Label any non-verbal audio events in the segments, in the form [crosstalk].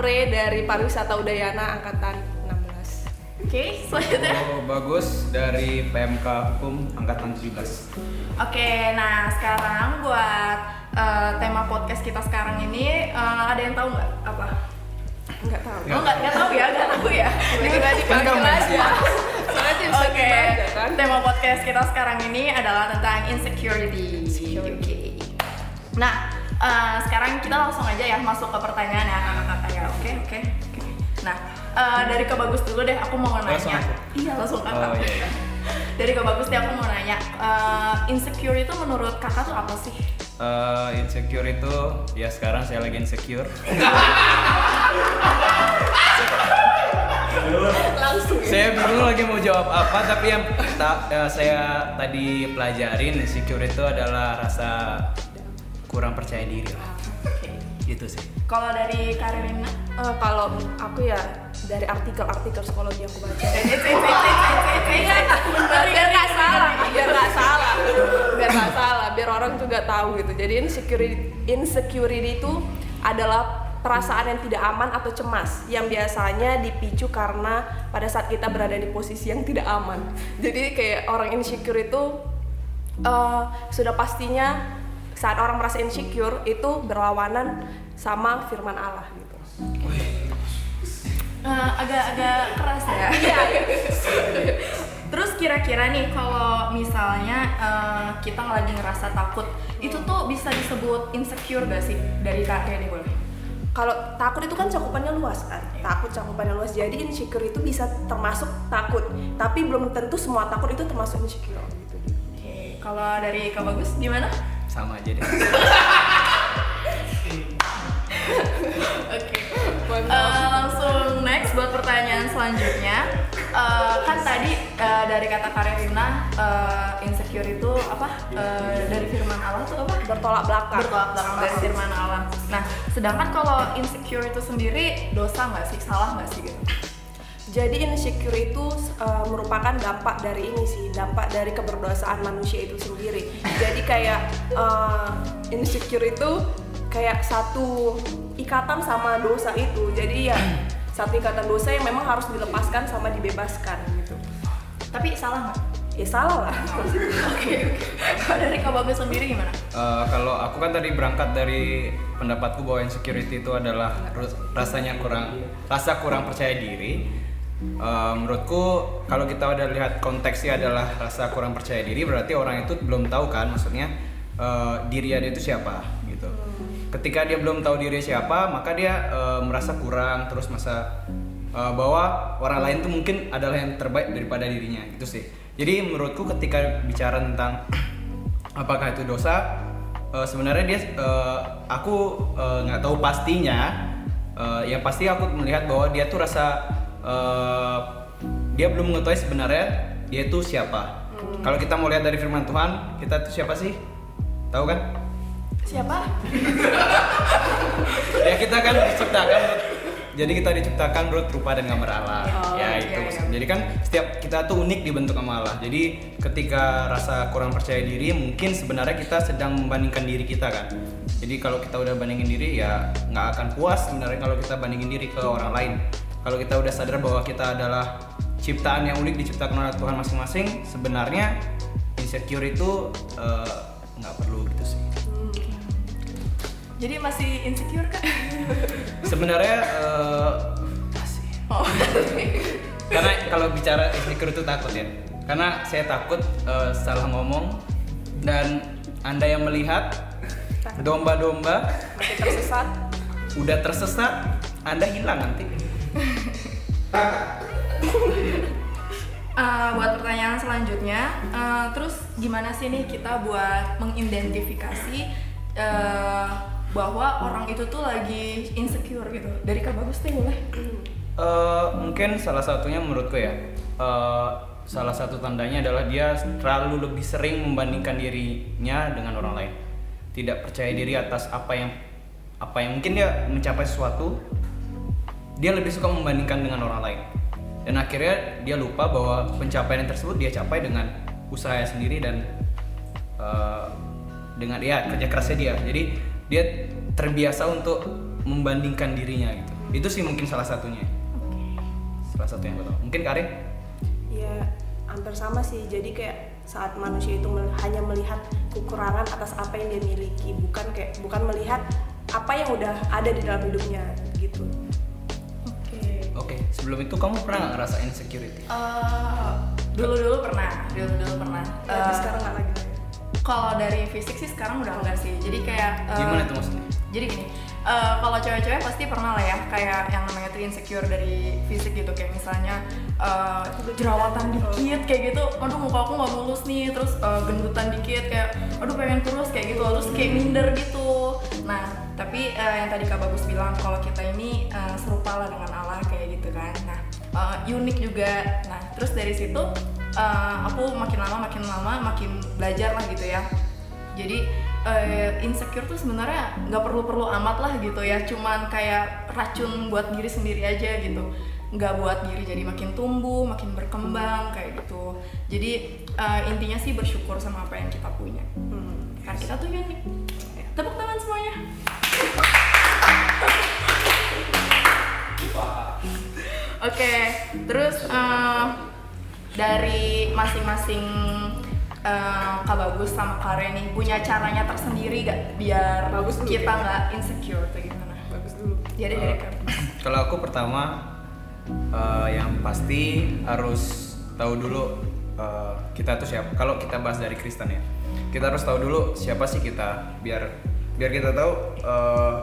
Halo, aku Re dari Pariwisata Udayana angkatan 16. Oke, selanjutnya. Halo, bagus dari PMK Hukum angkatan 17. Oke, nah sekarang buat eh, tema podcast kita sekarang ini eh, ada yang tahu nggak apa? Enggak tahu. Oh nggak nggak tahu ya, nggak tahu ya. Nggak dipanggil Kan aja. Soalnya tim Oke, aja kan. tema podcast kita sekarang ini adalah tentang insecurity. Oke. Nah, eh, sekarang kita langsung aja ya masuk ke pertanyaan ya anak-anak ya. Oke, oke, oke. Nah, eh, dari Kak Bagus dulu deh, aku mau Langsung nanya. aku? Iya, langsung kakak. Oh, iya, iya. [laughs] Dari Kak Bagus deh aku mau nanya, eh, insecure itu menurut kakak tuh apa sih? Eh, insecure itu ya sekarang saya lagi insecure. Langsung ya. saya bingung lagi mau jawab apa tapi yang ta- saya tadi pelajarin insecure itu adalah rasa kurang percaya diri lah. Gitu sih. Kalau dari Karirina? Eh, kalau aku ya dari artikel-artikel psikologi yang aku baca. Eh, eh, eh, eh, eh, eh, eh, biar nggak salah, biar nggak salah, biar nggak salah, biar orang juga tahu gitu. Jadi insecurity, insecurity itu adalah perasaan yang tidak aman atau cemas yang biasanya dipicu karena pada saat kita berada di posisi yang tidak aman. Jadi kayak orang insecure itu eh, sudah pastinya saat orang merasa insecure itu berlawanan sama firman Allah gitu. Eh, agak-agak keras ya. [laughs] Terus kira-kira nih kalau misalnya eh, kita lagi ngerasa takut, itu tuh bisa disebut insecure gak sih dari Kak Reni boleh? kalau takut itu kan cakupannya luas kan takut cakupannya luas jadi insecure itu bisa termasuk takut tapi belum tentu semua takut itu termasuk insecure gitu Oke, kalau dari Kak Bagus gimana? Sama aja deh. Oke. Eh, langsung next buat pertanyaan selanjutnya. Eh, kan tadi eh, dari kata Karina eh, insecure itu apa? Eh, dari firman Allah tuh apa? bertolak belakang bertolak belakang dari firman Allah. Nah, sedangkan kalau insecure itu sendiri dosa nggak sih, salah nggak sih gitu? Jadi insecure itu uh, merupakan dampak dari ini sih dampak dari keberdosaan manusia itu sendiri jadi kayak uh, insecure itu kayak satu ikatan sama dosa itu jadi ya satu ikatan dosa yang memang harus dilepaskan sama dibebaskan gitu Tapi salah nggak? ya salah lah [laughs] Oke, oke. Kalau dari Kak Bagus sendiri gimana? Eh, kalau aku kan tadi berangkat dari pendapatku bahwa insecurity itu adalah rasanya kurang rasa kurang percaya diri. Eh, menurutku kalau kita udah lihat konteksnya adalah rasa kurang percaya diri berarti orang itu belum tahu kan maksudnya eh, diri dia itu siapa gitu. Ketika dia belum tahu diri siapa maka dia eh, merasa kurang terus masa eh, bahwa orang lain tuh mungkin adalah yang terbaik daripada dirinya gitu sih. Jadi menurutku ketika bicara tentang apakah itu dosa Eh, sebenarnya dia eh, aku nggak tahu pastinya Eh, yang pasti aku melihat bahwa dia tuh rasa eh, dia belum mengetahui sebenarnya dia itu siapa. Kalau kita mau lihat dari firman Tuhan kita tuh siapa sih? Tahu kan? Siapa? [laughs] ya kita kan diciptakan jadi kita diciptakan menurut rupa dan gambar Allah. Oh, ya iya, itu iya. maksudnya. jadi kan setiap kita tuh unik dibentuk sama Allah. Jadi ketika rasa kurang percaya diri mungkin sebenarnya kita sedang membandingkan diri kita kan? Jadi kalau kita udah bandingin diri ya nggak akan puas sebenarnya kalau kita bandingin diri ke orang lain kalau kita udah sadar bahwa kita adalah ciptaan yang unik diciptakan oleh Tuhan masing-masing sebenarnya insecure itu eh, nggak perlu gitu sih. Jadi masih insecure kak? [laughs] sebenarnya eh, masih. Oh. karena kalau bicara insecure itu takut ya. Karena saya takut eh, salah ngomong dan anda yang melihat domba-domba tersesat. udah tersesat anda hilang nanti [laughs] Eh, buat pertanyaan selanjutnya, eh, terus gimana sih nih kita buat mengidentifikasi eh, bahwa orang itu tuh lagi insecure gitu? Dari Kak Bagus deh boleh? Eh, mungkin salah satunya menurutku ya eh, salah satu tandanya adalah dia terlalu lebih sering membandingkan dirinya dengan orang lain tidak percaya diri atas apa yang apa yang mungkin dia mencapai sesuatu dia lebih suka membandingkan dengan orang lain. Dan akhirnya dia lupa bahwa pencapaian tersebut dia capai dengan usaha sendiri dan uh, dengan ya kerja kerasnya dia. Jadi dia terbiasa untuk membandingkan dirinya gitu. Itu sih mungkin salah satunya. Salah satu yang gue tahu. Mungkin Karin? Ya hampir sama sih. Jadi kayak saat manusia itu mel- hanya melihat kekurangan atas apa yang dia miliki bukan kayak bukan melihat apa yang udah ada di dalam hidupnya gitu oke oke sebelum itu kamu pernah nggak ngerasa insecurity? Eh, dulu dulu pernah dulu dulu pernah. Tapi Eh, sekarang nggak lagi? kalau dari fisik sih sekarang udah enggak sih. Jadi kayak eh, gimana tuh maksudnya? jadi gini eh, kalau cewek-cewek pasti pernah lah ya kayak yang namanya tuh insecure dari fisik gitu. Kayak misalnya eh, jerawatan dikit kayak gitu. Aduh muka aku nggak mulus nih. Terus eh, gendutan dikit kayak aduh pengen kurus kayak gitu. Terus kayak minder gitu. Nah tapi eh, yang tadi kak bagus bilang kalau kita ini eh, serupa lah dengan Allah kayak gitu kan. Nah eh, unik juga. Nah terus dari situ eh, aku makin lama makin lama makin belajar lah gitu ya. Jadi eh, insecure tuh sebenarnya nggak perlu-perlu amat lah gitu ya. Cuman kayak racun buat diri sendiri aja gitu. Nggak buat diri jadi makin tumbuh makin berkembang kayak gitu. Jadi eh, intinya sih bersyukur sama apa yang kita punya. Hmm. karena kita tuh unik. Tepuk tangan semuanya. [laughs] Oke, terus eh, dari masing-masing eh, Kak Bagus sama Kak Reni punya caranya tersendiri gak biar Bagus dulu kita ya. nggak insecure atau gimana? bagus dulu Jadi Eh, dari Kak. [laughs] kalau aku pertama eh, yang pasti harus tahu dulu eh, kita tuh siapa. Kalau kita bahas dari Kristen ya, kita harus tahu dulu siapa sih kita, biar biar kita tahu eh,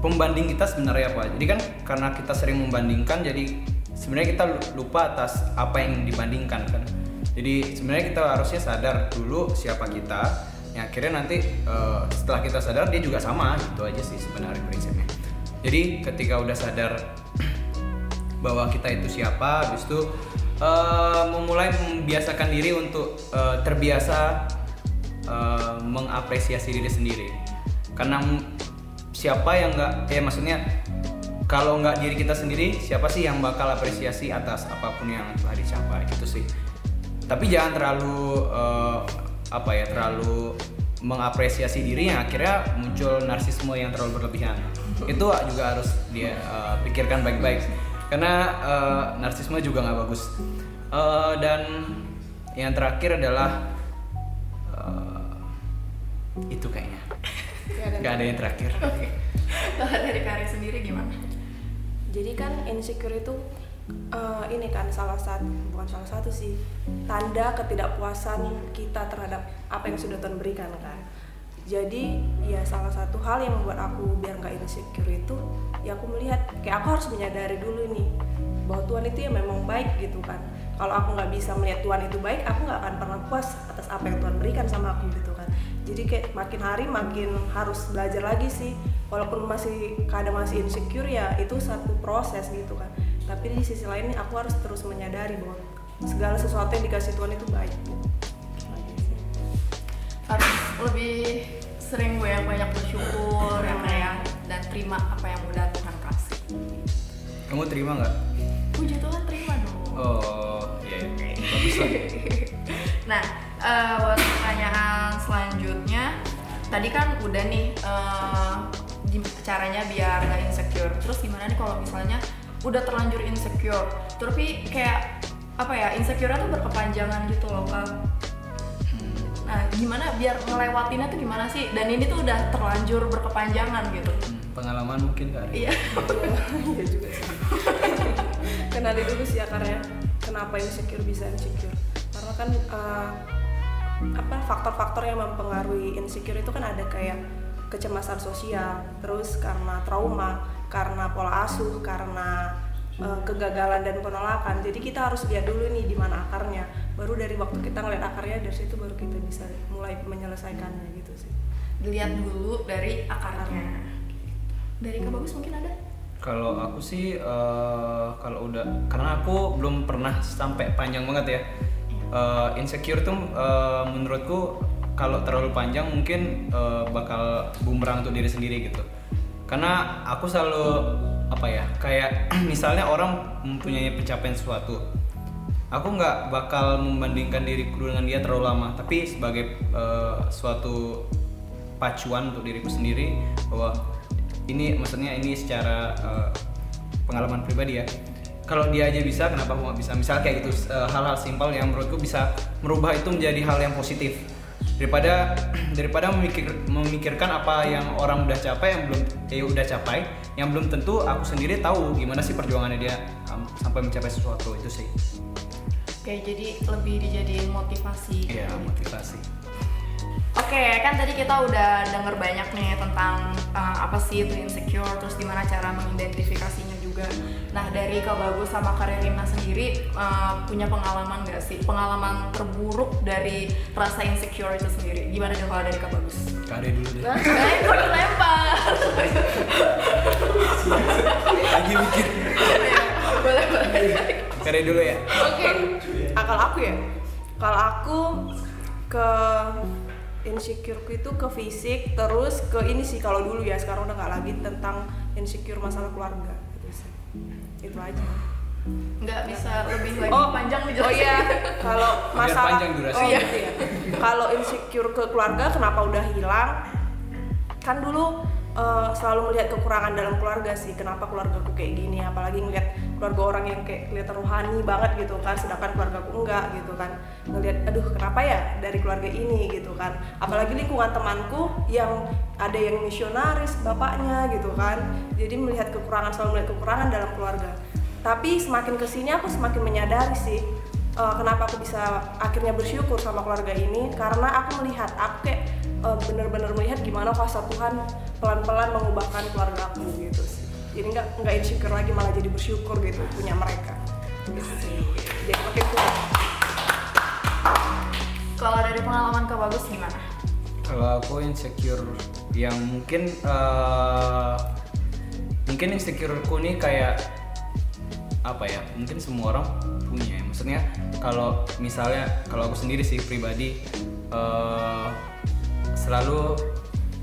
pembanding kita sebenarnya apa. Jadi kan karena kita sering membandingkan, jadi sebenarnya kita lupa atas apa yang dibandingkan kan. Jadi sebenarnya kita harusnya sadar dulu siapa kita. Yang akhirnya nanti eh, setelah kita sadar dia juga sama gitu aja sih sebenarnya prinsipnya. Jadi ketika udah sadar [clears throat] bahwa kita itu siapa, habis itu eh, memulai membiasakan diri untuk eh, terbiasa eh, mengapresiasi diri sendiri. Karena siapa yang nggak, ya maksudnya kalau nggak diri kita sendiri, siapa sih yang bakal apresiasi atas apa pun yang telah dicapai gitu sih. Tapi jangan terlalu eh, apa ya, terlalu mengapresiasi diri yang akhirnya muncul narsisme yang terlalu berlebihan. Itu juga harus dia eh, pikirkan baik-baik karena eh, narsisme juga nggak bagus. Eh, dan yang terakhir adalah eh, itu kayaknya nggak ada yang terakhir. Kalau dari Reni sendiri gimana? jadi kan insecure itu eh, ini kan salah satu bukan salah satu sih tanda ketidakpuasan kita terhadap apa yang sudah Tuhan berikan kan? Jadi ya salah satu hal yang membuat aku biar nggak insecure itu ya aku melihat kayak aku harus menyadari dulu nih bahwa Tuhan itu ya memang baik gitu kan. Kalau aku nggak bisa melihat Tuhan itu baik aku nggak akan pernah puas atas apa yang Tuhan berikan sama aku gitu kan. Jadi kayak makin hari makin harus belajar lagi sih walaupun masih kadang masih insecure ya itu satu proses gitu kan tapi di sisi lain aku harus terus menyadari bahwa segala sesuatu yang dikasih Tuhan itu baik. Harus lebih sering gue yang banyak bersyukur ya kayak dan terima apa yang udah Tuhan kasih. Kamu terima nggak? Puji Tuhan terima dong. Oh, iya. iya. Bagus lah. [laughs] Nah, eh, buat pertanyaan selanjutnya, tadi kan udah nih eh, gim- caranya biar nggak insecure. Terus gimana nih kalau misalnya udah terlanjur insecure, tapi kayak apa ya insecure tuh berkepanjangan gitu loh kak. Nah, gimana biar ngelewatinnya tuh gimana sih? Dan ini tuh udah terlanjur berkepanjangan gitu. Hmm, Pengalaman mungkin kan? Iya. [laughs] Iya juga sih. [laughs] Kenali dulu sih akarnya kenapa insecure bisa insecure. Karena kan eh, apa faktor-faktor yang mempengaruhi insecure itu kan ada kayak kecemasan sosial, terus karena trauma, karena pola asuh, karena eh, kegagalan dan penolakan. Jadi kita harus lihat dulu nih di mana akarnya. Baru dari waktu kita ngeliat akarnya dari situ baru kita bisa mulai menyelesaikannya gitu sih. Dilihat dulu dari akarnya. Dari Kak Bagus mungkin ada? Kalau aku sih eh, kalau udah karena aku belum pernah sampai panjang banget ya. Eh, insecure tuh eh, menurutku kalau terlalu panjang mungkin eh, bakal bumerang untuk diri sendiri gitu. Karena aku selalu apa ya kayak [clears throat] misalnya orang mempunyai pencapaian sesuatu aku nggak bakal membandingkan diriku dengan dia terlalu lama. Tapi sebagai uh, suatu pacuan untuk diriku sendiri bahwa ini maksudnya ini secara uh, pengalaman pribadi ya. Kalau dia aja bisa kenapa aku nggak bisa? Misal kayak gitu uh, hal-hal simpel yang menurutku bisa merubah itu menjadi hal yang positif daripada [clears throat] daripada memikir, memikirkan apa yang orang udah capai yang belum ya udah capai yang belum tentu aku sendiri tahu gimana sih perjuangannya dia um, sampai mencapai sesuatu. Itu sih. Oke, jadi lebih dijadiin motivasi. iya motivasi. Oke, kan tadi kita udah denger banyak nih tentang uh, apa sih itu insecure, terus gimana cara mengidentifikasinya juga. Nah, dari Kak Bagus sama Kak Rina sendiri uh, punya pengalaman gak sih? Pengalaman terburuk dari rasa insecure itu sendiri. Gimana deh kalau dari Kak Bagus? Kade dulu deh Nah, kok dilempar? lagi mikir boleh, boleh. Kade dulu ya Oke, ah, kalau aku ya, kalau aku ke insecureku itu ke fisik, terus ke ini sih kalau dulu ya, sekarang udah nggak lagi tentang insecure masalah keluarga sih. Itu aja. Nggak bisa lebih lagi Oh, panjang Oh dijelasin. iya, kalau masalah panjang durasi. Oh iya. gitu ya. [laughs] Kalau insecure ke keluarga kenapa udah hilang? Kan dulu eh, selalu melihat kekurangan dalam keluarga sih. Kenapa keluargaku kayak gini? Apalagi ngeliat keluarga orang yang kayak kelihatan rohani banget gitu kan, sedangkan keluargaku enggak gitu kan. Ngeliat, aduh kenapa ya dari keluarga ini gitu kan. Apalagi lingkungan temanku yang ada yang misionaris bapaknya gitu kan. Jadi melihat kekurangan selalu melihat kekurangan dalam keluarga tapi semakin ke sini aku semakin menyadari sih eh, kenapa aku bisa akhirnya bersyukur sama keluarga ini karena aku melihat aku kayak eh, bener-bener melihat gimana kuasa Tuhan pelan-pelan mengubahkan keluarga aku gitu sih jadi nggak nggak insecure lagi malah jadi bersyukur gitu punya mereka gitu sih jadi makin kuat Kalau dari pengalaman Kak Bagus gimana? Kalau aku insecure yang mungkin eh, mungkin insecureku nih kayak apa ya? Mungkin semua orang punya. ya. Maksudnya kalau misalnya kalau aku sendiri sih pribadi eh, selalu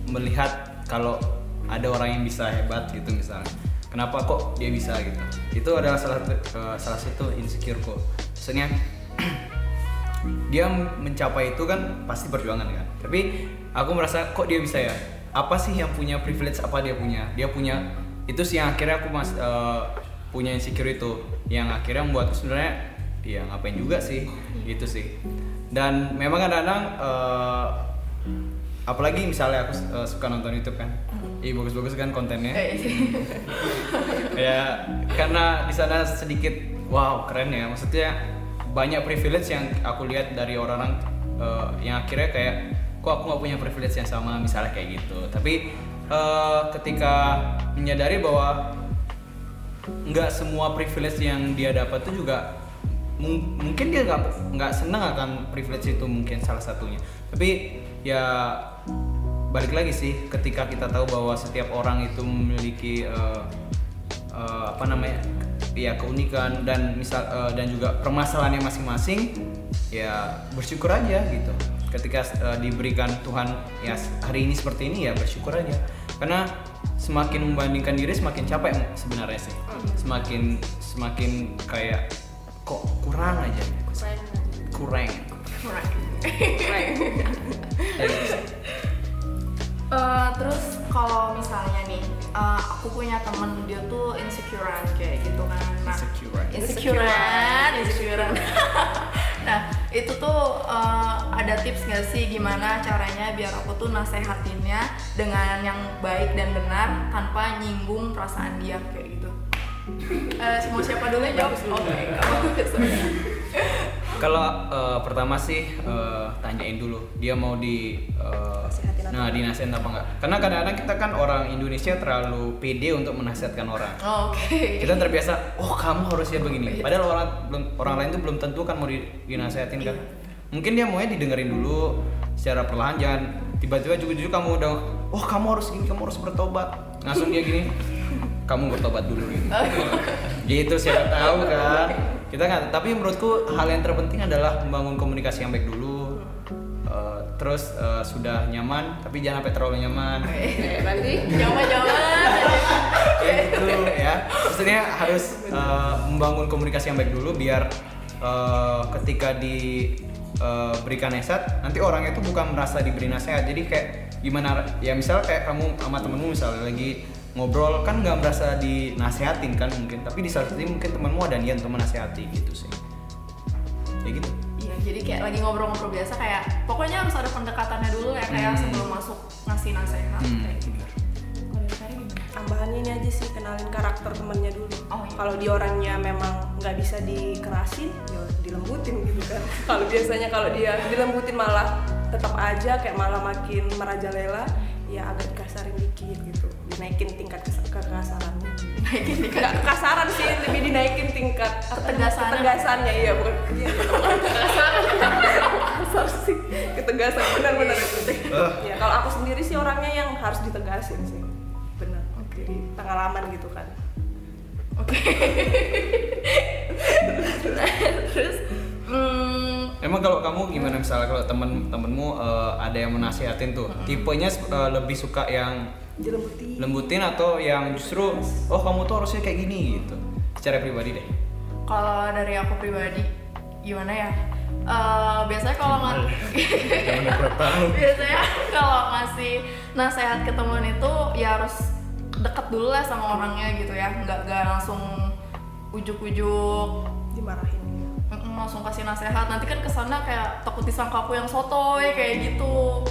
melihat kalau ada orang yang bisa hebat gitu misalnya. Kenapa kok dia bisa gitu? Itu adalah salah satu eh, salah satu insecureku. Maksudnya [clears throat] dia mencapai itu kan pasti perjuangan kan. Tapi aku merasa kok dia bisa ya? Apa sih yang punya privilege? Apa dia punya? Dia punya itu sih yang akhirnya aku mas eh, punya insecure itu. Yang akhirnya membuatku sebenarnya ya ngapain juga sih? Gitu sih. Dan memang kadang-kadang eh, apalagi misalnya aku eh, suka nonton YouTube kan Ih bagus-bagus kan kontennya. Eh, [laughs] ya karena di sana sedikit wow keren ya. Maksudnya banyak privilege yang aku lihat dari orang-orang eh, yang akhirnya kayak kok aku nggak punya privilege yang sama? Misalnya kayak gitu. Tapi eh, ketika menyadari bahwa nggak semua privilege yang dia dapat itu juga mung- mungkin dia nggak nggak senang akan privilege itu mungkin salah satunya. Tapi ya balik lagi sih ketika kita tahu bahwa setiap orang itu memiliki eh, eh, apa namanya ya keunikan dan misal eh, dan juga permasalahannya masing-masing ya bersyukur aja gitu. Ketika eh, diberikan Tuhan ya hari ini seperti ini ya bersyukur aja. Karena semakin membandingkan diri semakin capek sebenarnya sih. Semakin semakin kayak kok kurang aja [laughs] kurang. Kayak gitu Eh, terus kalau misalnya nih, eh, aku punya temen dia tuh insecurean kayak gitu kan. Nah, Insecurean. Insecurean, insecurean. [laughs] nah, itu tuh eh, ada tips gak sih gimana caranya biar aku tuh nasehatinnya dengan yang baik dan benar tanpa nyinggung perasaan dia kayak gitu. Eh, mau siapa dulu yang jawab? Oke, kamu [laughs] Kalau eh, pertama sih eh, tanyain dulu dia mau di Nasihatin atau nah dinasihatin apa enggak? Karena kadang-kadang kita kan orang Indonesia terlalu pede untuk menasihatkan orang. Oke. Kita terbiasa, oh kamu harusnya begini. Iya. Padahal orang belum orang lain tuh belum tentu kan mau di, dinasehatin kan. Mungkin dia maunya didengerin dulu secara perlahan jangan tiba-tiba juga-juga kamu udah, oh kamu harus gini, kamu harus bertobat. Langsung dia gini, kamu bertobat dulu gitu. [laughs] gitu siapa tahu kan. Kita nggak, tapi menurutku hal yang terpenting adalah membangun komunikasi yang baik dulu. Eh, terus eh, sudah nyaman, tapi jangan sampai terlalu nyaman. Eh, nanti Jangan-jangan. Kayak gitu ya maksudnya harus uh, membangun komunikasi yang baik dulu biar uh, ketika diberikan nasihat nanti orang itu bukan merasa diberi nasihat jadi kayak gimana ya misalnya kayak kamu sama temenmu misalnya lagi ngobrol kan nggak merasa dinasehatin kan mungkin tapi di saat itu mungkin temenmu ada niat untuk menasehati gitu sih. Ya gitu. Iya, jadi kayak lagi ngobrol-ngobrol biasa kayak pokoknya harus ada pendekatannya dulu ya kayak Hmm. sebelum masuk ngasih nasihat Hmm, kayak gitu. tambahannya ini aja sih kenalin karakter temennya dulu. Oh, iya. kalau dia orangnya memang nggak bisa dikerasin ya dilembutin gitu kan. [laughs] Kalau biasanya kalau dia dilembutin malah tetap aja kayak malah makin merajalela ya agak dikasarin dikit gitu dinaikin tingkat kekasarannya Naikin tingkat. nggak kekasaran sih lebih dinaikin tingkat Ketegasannya. ketegasannya iya bukan kasar sih ketegasan benar-benar itu Eh. ya kalau aku sendiri sih orangnya yang harus ditegasin sih benar Oke. jadi pengalaman gitu kan Oke. Nah, Terus hmm, Emang kalau kamu gimana misalnya kalau temen-temenmu uh, ada yang menasihatin tuh, tipenya uh, lebih suka yang dilembutin lembutin. Atau yang justru oh kamu tuh harusnya kayak gini gitu. Secara pribadi deh. kalau dari aku pribadi gimana ya? Eh, biasanya kalau nggak [laughs] [laughs] biasanya kalau ngasih nasihat ke temen itu ya harus deket dulu lah sama orangnya gitu ya. Nggak nggak langsung ujuk-ujuk. Dimarahin langsung kasih nasihat. Nanti kan ke sana kayak takut disangka aku yang sotoy kayak gitu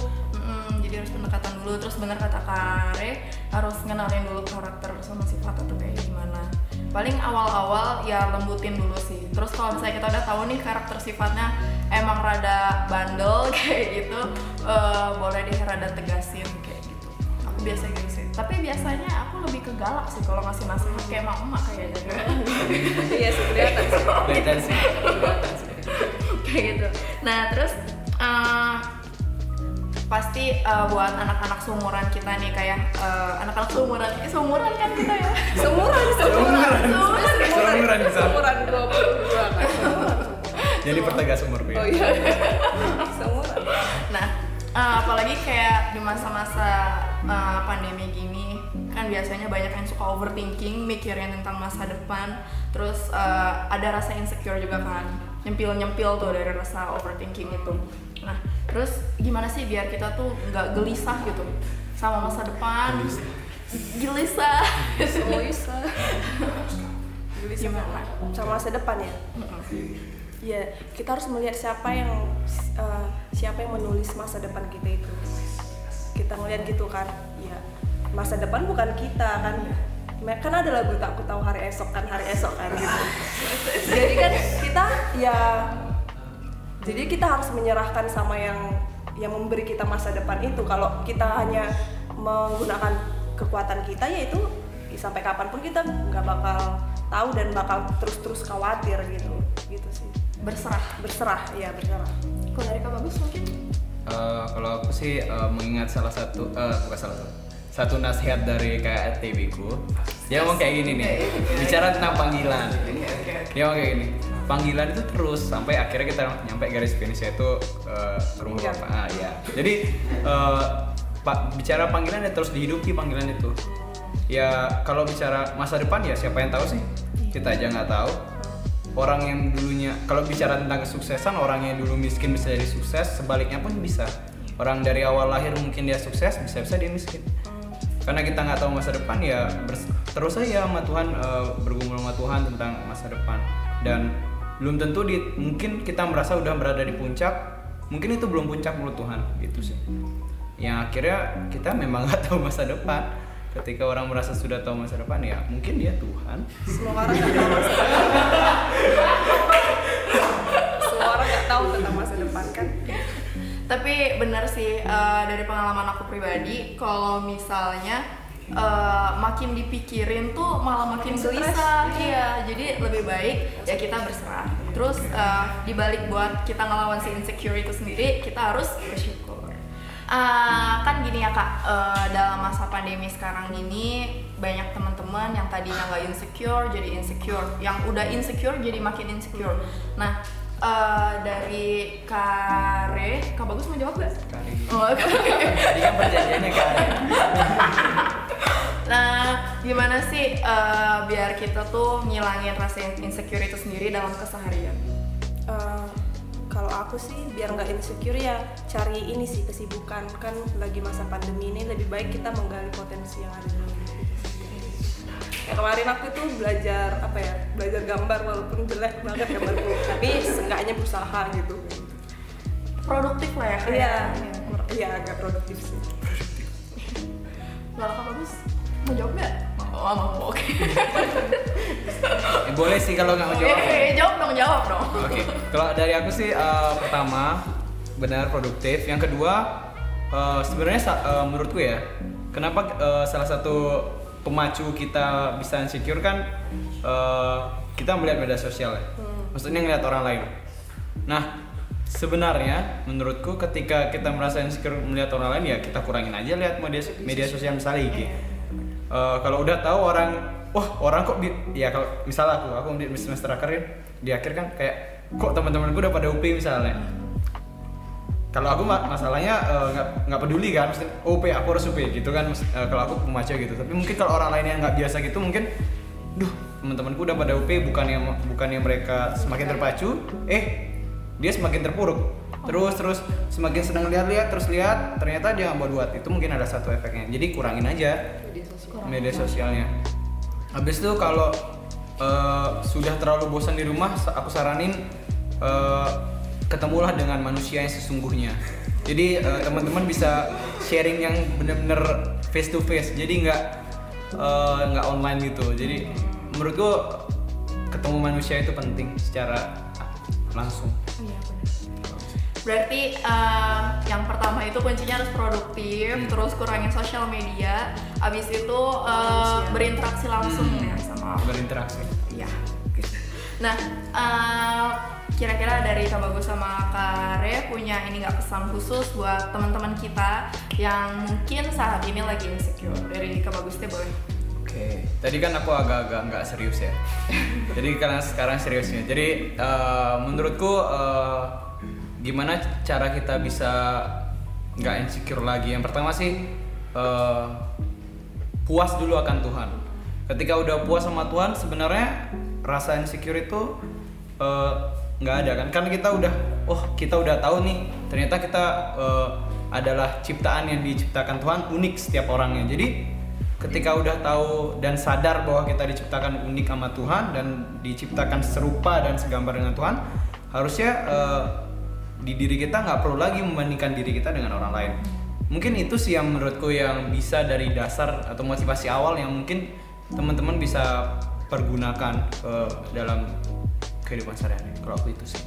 jadi harus pendekatan dulu. Terus bener kata Kare harus ngenalin dulu karakter sama sifat atau kayak gimana. Paling awal-awal ya lembutin dulu sih. Terus kalau misalnya kita udah tahu nih karakter sifatnya emang rada bandel [laughs] kayak gitu eh, boleh deh rada tegasin kayak gitu. Aku biasa gitu sih. Tapi biasanya aku lebih ke galak sih kalau ngasih nasihat kayak emak-emak kayaknya [laughs] iya sih kelihatan sih. Kelihatan sih. [laughs] kayak gitu. Nah terus eh, pasti eh, buat anak-anak seumuran kita nih kayak eh, anak-anak seumuran, eh, seumuran kan kita ya. [laughs] seumuran seumuran Seumuran. Seumuran seumuran 22 kan Jadi pertegas umur oh ya. iya [laughs] seumuran Nah eh, apalagi kayak di masa-masa eh, pandemi gini kan biasanya banyak yang suka overthinking, mikirin tentang masa depan, terus eh, ada rasa insecure juga kan, nyempil-nyempil tuh dari rasa overthinking itu. Nah terus gimana sih biar kita tuh nggak gelisah gitu? Sama masa depan? Gelisah. oh bisa Gimana? sama masa depan ya? Ya kita harus melihat siapa yang eh, siapa yang menulis masa depan kita itu. Kita ngeliat gitu kan? Ya masa depan bukan kita kan? Kan ada lagu tak ku tahu hari esok kan? Hari esok kan? Gitu. [laughs] Jadi kan kita ya jadi kita harus menyerahkan sama yang yang memberi kita masa depan itu. Kalau kita hanya menggunakan kekuatan kita yaitu sampai kapan pun kita nggak bakal tahu dan bakal terus-terus khawatir gitu. Gitu sih. Berserah. berserah ya berserah. Kalau dari Kak Bagus mungkin? Eh, kalau aku sih eh, mengingat salah satu eh, bukan salah satu satu nasihat dari kayak RTB ku dia ngomong kayak gini nih. Bicara tentang panggilan. Dia ngomong kayak gini panggilan itu terus sampai akhirnya kita nyampe garis finish itu eh, rumah Iya. bapak. Ah ya jadi eh, pak bicara panggilan ya terus dihidupi panggilan itu. Ya kalau bicara masa depan ya siapa yang tahu sih? Kita aja nggak tahu. Orang yang dulunya kalau bicara tentang kesuksesan orang yang dulu miskin bisa jadi sukses sebaliknya pun bisa. Orang dari awal lahir mungkin dia sukses bisa bisa dia miskin. Karena kita nggak tahu masa depan ya terus aja sama Tuhan eh, bergumul sama Tuhan tentang masa depan. Dan belum tentu di mungkin kita merasa udah berada di puncak mungkin itu belum puncak menurut Tuhan gitu sih. Yang akhirnya kita memang [laughs] nggak tahu masa depan. Ketika orang merasa sudah tahu masa depan ya mungkin dia Tuhan. Semua orang nggak tahu masa depan. Semua orang nggak tahu tentang masa depan kan? Tapi benar sih eh, dari pengalaman aku pribadi, kalau misalnya eh, makin dipikirin tuh malah makin Stres. gelisah. Iya, jadi lebih baik ya kita berserah. Terus eh, dibalik buat kita ngelawan si insecure itu sendiri, kita harus bersyukur. Ah, kan gini ya kak, eh, dalam masa pandemi sekarang ini banyak teman-teman yang tadinya nggak insecure jadi insecure, yang udah insecure jadi makin insecure. Nah, eh, dari Kare, Kak Bagus mau jawab gak? Kali. Oh, oke. Tadi kan perjanjiannya kan. [laughs] Nah, gimana sih eh, biar kita tuh ngilangin rasa insecure itu sendiri dalam keseharian? Eh, kalau aku sih biar nggak insecure ya cari ini sih kesibukan. Kan lagi masa pandemi ini lebih baik kita menggali potensi yang ada dalam diri. Ya, kemarin aku tuh belajar apa ya belajar gambar walaupun jelek banget gambarku [laughs] tapi seenggaknya berusaha gitu. Produktif lah ya iya. kayak iya agak produktif sih. Lalu bagus mau jawab nggak oh mau oke Eh, boleh sih kalau nggak mau jawab. Eh, jawab dong jawab dong Oke, kalau dari aku sih eh, pertama benar produktif. Yang kedua eh, sebenarnya eh, menurutku ya, kenapa eh, salah satu pemacu kita bisa insecure kan eh, kita melihat media sosial ya. Maksudnya ngeliat orang lain. Nah, sebenarnya menurutku ketika kita merasa insecure melihat orang lain ya kita kurangin aja lihat media media sosial misalnya IG. Eh, kalau udah tahu orang wah orang kok di, ya kalau misalnya aku aku di semester akhir kan, di akhir kan kayak kok teman-temanku udah pada UP misalnya? Kalau aku ma- masalahnya eh, nggak nggak peduli kan mesti UP aku harus UP gitu kan eh, kalau aku pemacu gitu. Tapi mungkin kalau orang lain yang nggak biasa gitu mungkin duh teman-temanku udah pada UP bukannya bukannya mereka semakin terpacu eh dia semakin terpuruk. Terus terus semakin senang lihat-lihat terus lihat ternyata dia nggak buat. Itu mungkin ada satu efeknya. Jadi kurangin aja media sosial media sosialnya. Habis itu kalau eh, sudah terlalu bosan di rumah, aku saranin eh, ketemulah dengan manusia yang sesungguhnya. Jadi eh, teman-teman bisa sharing yang bener-bener face to face. Jadi nggak eh, nggak online gitu. Jadi menurutku ketemu manusia itu penting secara langsung. Iya. Berarti eh, yang pertama itu kuncinya harus produktif, Hmm. terus kurangin sosial media, abis itu Manusia. berinteraksi langsung Hmm. ya sama Berinteraksi. Iya. Nah, eh, kira-kira dari Kak Bagus sama Kak Re punya ini nggak pesan khusus buat teman-teman kita yang mungkin saat ini lagi insecure dari Kak Bagus teh boleh. Oke, tadi kan aku agak-agak nggak serius ya. [laughs] Jadi karena sekarang seriusnya. Jadi eh, menurutku eh, gimana cara kita bisa nggak insecure lagi? Yang pertama sih eh, puas dulu akan Tuhan. Ketika udah puas sama Tuhan, sebenarnya rasa insecure itu eh, nggak ada kan? Karena kita udah, oh kita udah tahu nih, ternyata kita eh, adalah ciptaan yang diciptakan Tuhan unik setiap orangnya. Jadi ketika udah tahu dan sadar bahwa kita diciptakan unik sama Tuhan dan diciptakan serupa dan segambar dengan Tuhan, harusnya eh, di diri kita nggak perlu lagi membandingkan diri kita dengan orang lain. Mungkin itu sih yang menurutku yang bisa dari dasar atau motivasi awal yang mungkin teman-teman bisa pergunakan eh, dalam kehidupan sehari-hari. Kalau aku itu sih.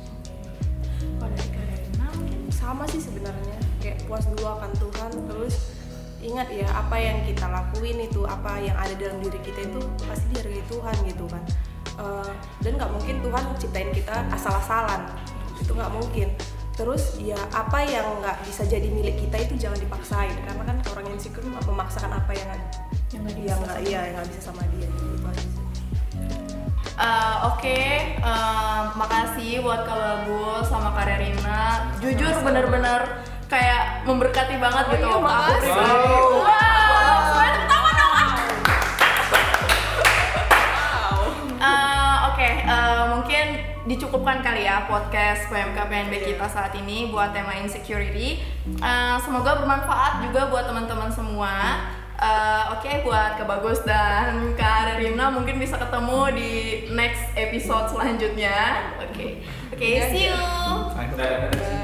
Kalau dari Kak Rena mungkin sama sih sebenarnya kayak puas dulu akan Tuhan terus ingat ya apa yang kita lakuin itu apa yang ada dalam diri kita itu pasti dihargai Tuhan gitu kan Eh, dan nggak mungkin Tuhan ciptain kita asal-asalan itu nggak mungkin terus ya apa yang nggak bisa jadi milik kita itu jangan dipaksain karena kan orang yang insecure memaksakan apa yang Yang nggak yang bisa nggak iya yang nggak bisa sama dia gitu aja sih. Eh, Oke, eh, makasih buat Kak Bagus sama Kak Rerina. Jujur bener-bener kayak memberkati banget Oh gitu. iya, Aku makasih. pribadi. Wow, dicukupkan kali ya podcast PMK PNB kita saat ini buat tema insecurity. Eh, semoga bermanfaat juga buat teman-teman semua. Eh, Oke, buat Kak Bagus dan Kak Rerina mungkin bisa ketemu di next episode selanjutnya. Oke, oke, see you. Ayo. Bye.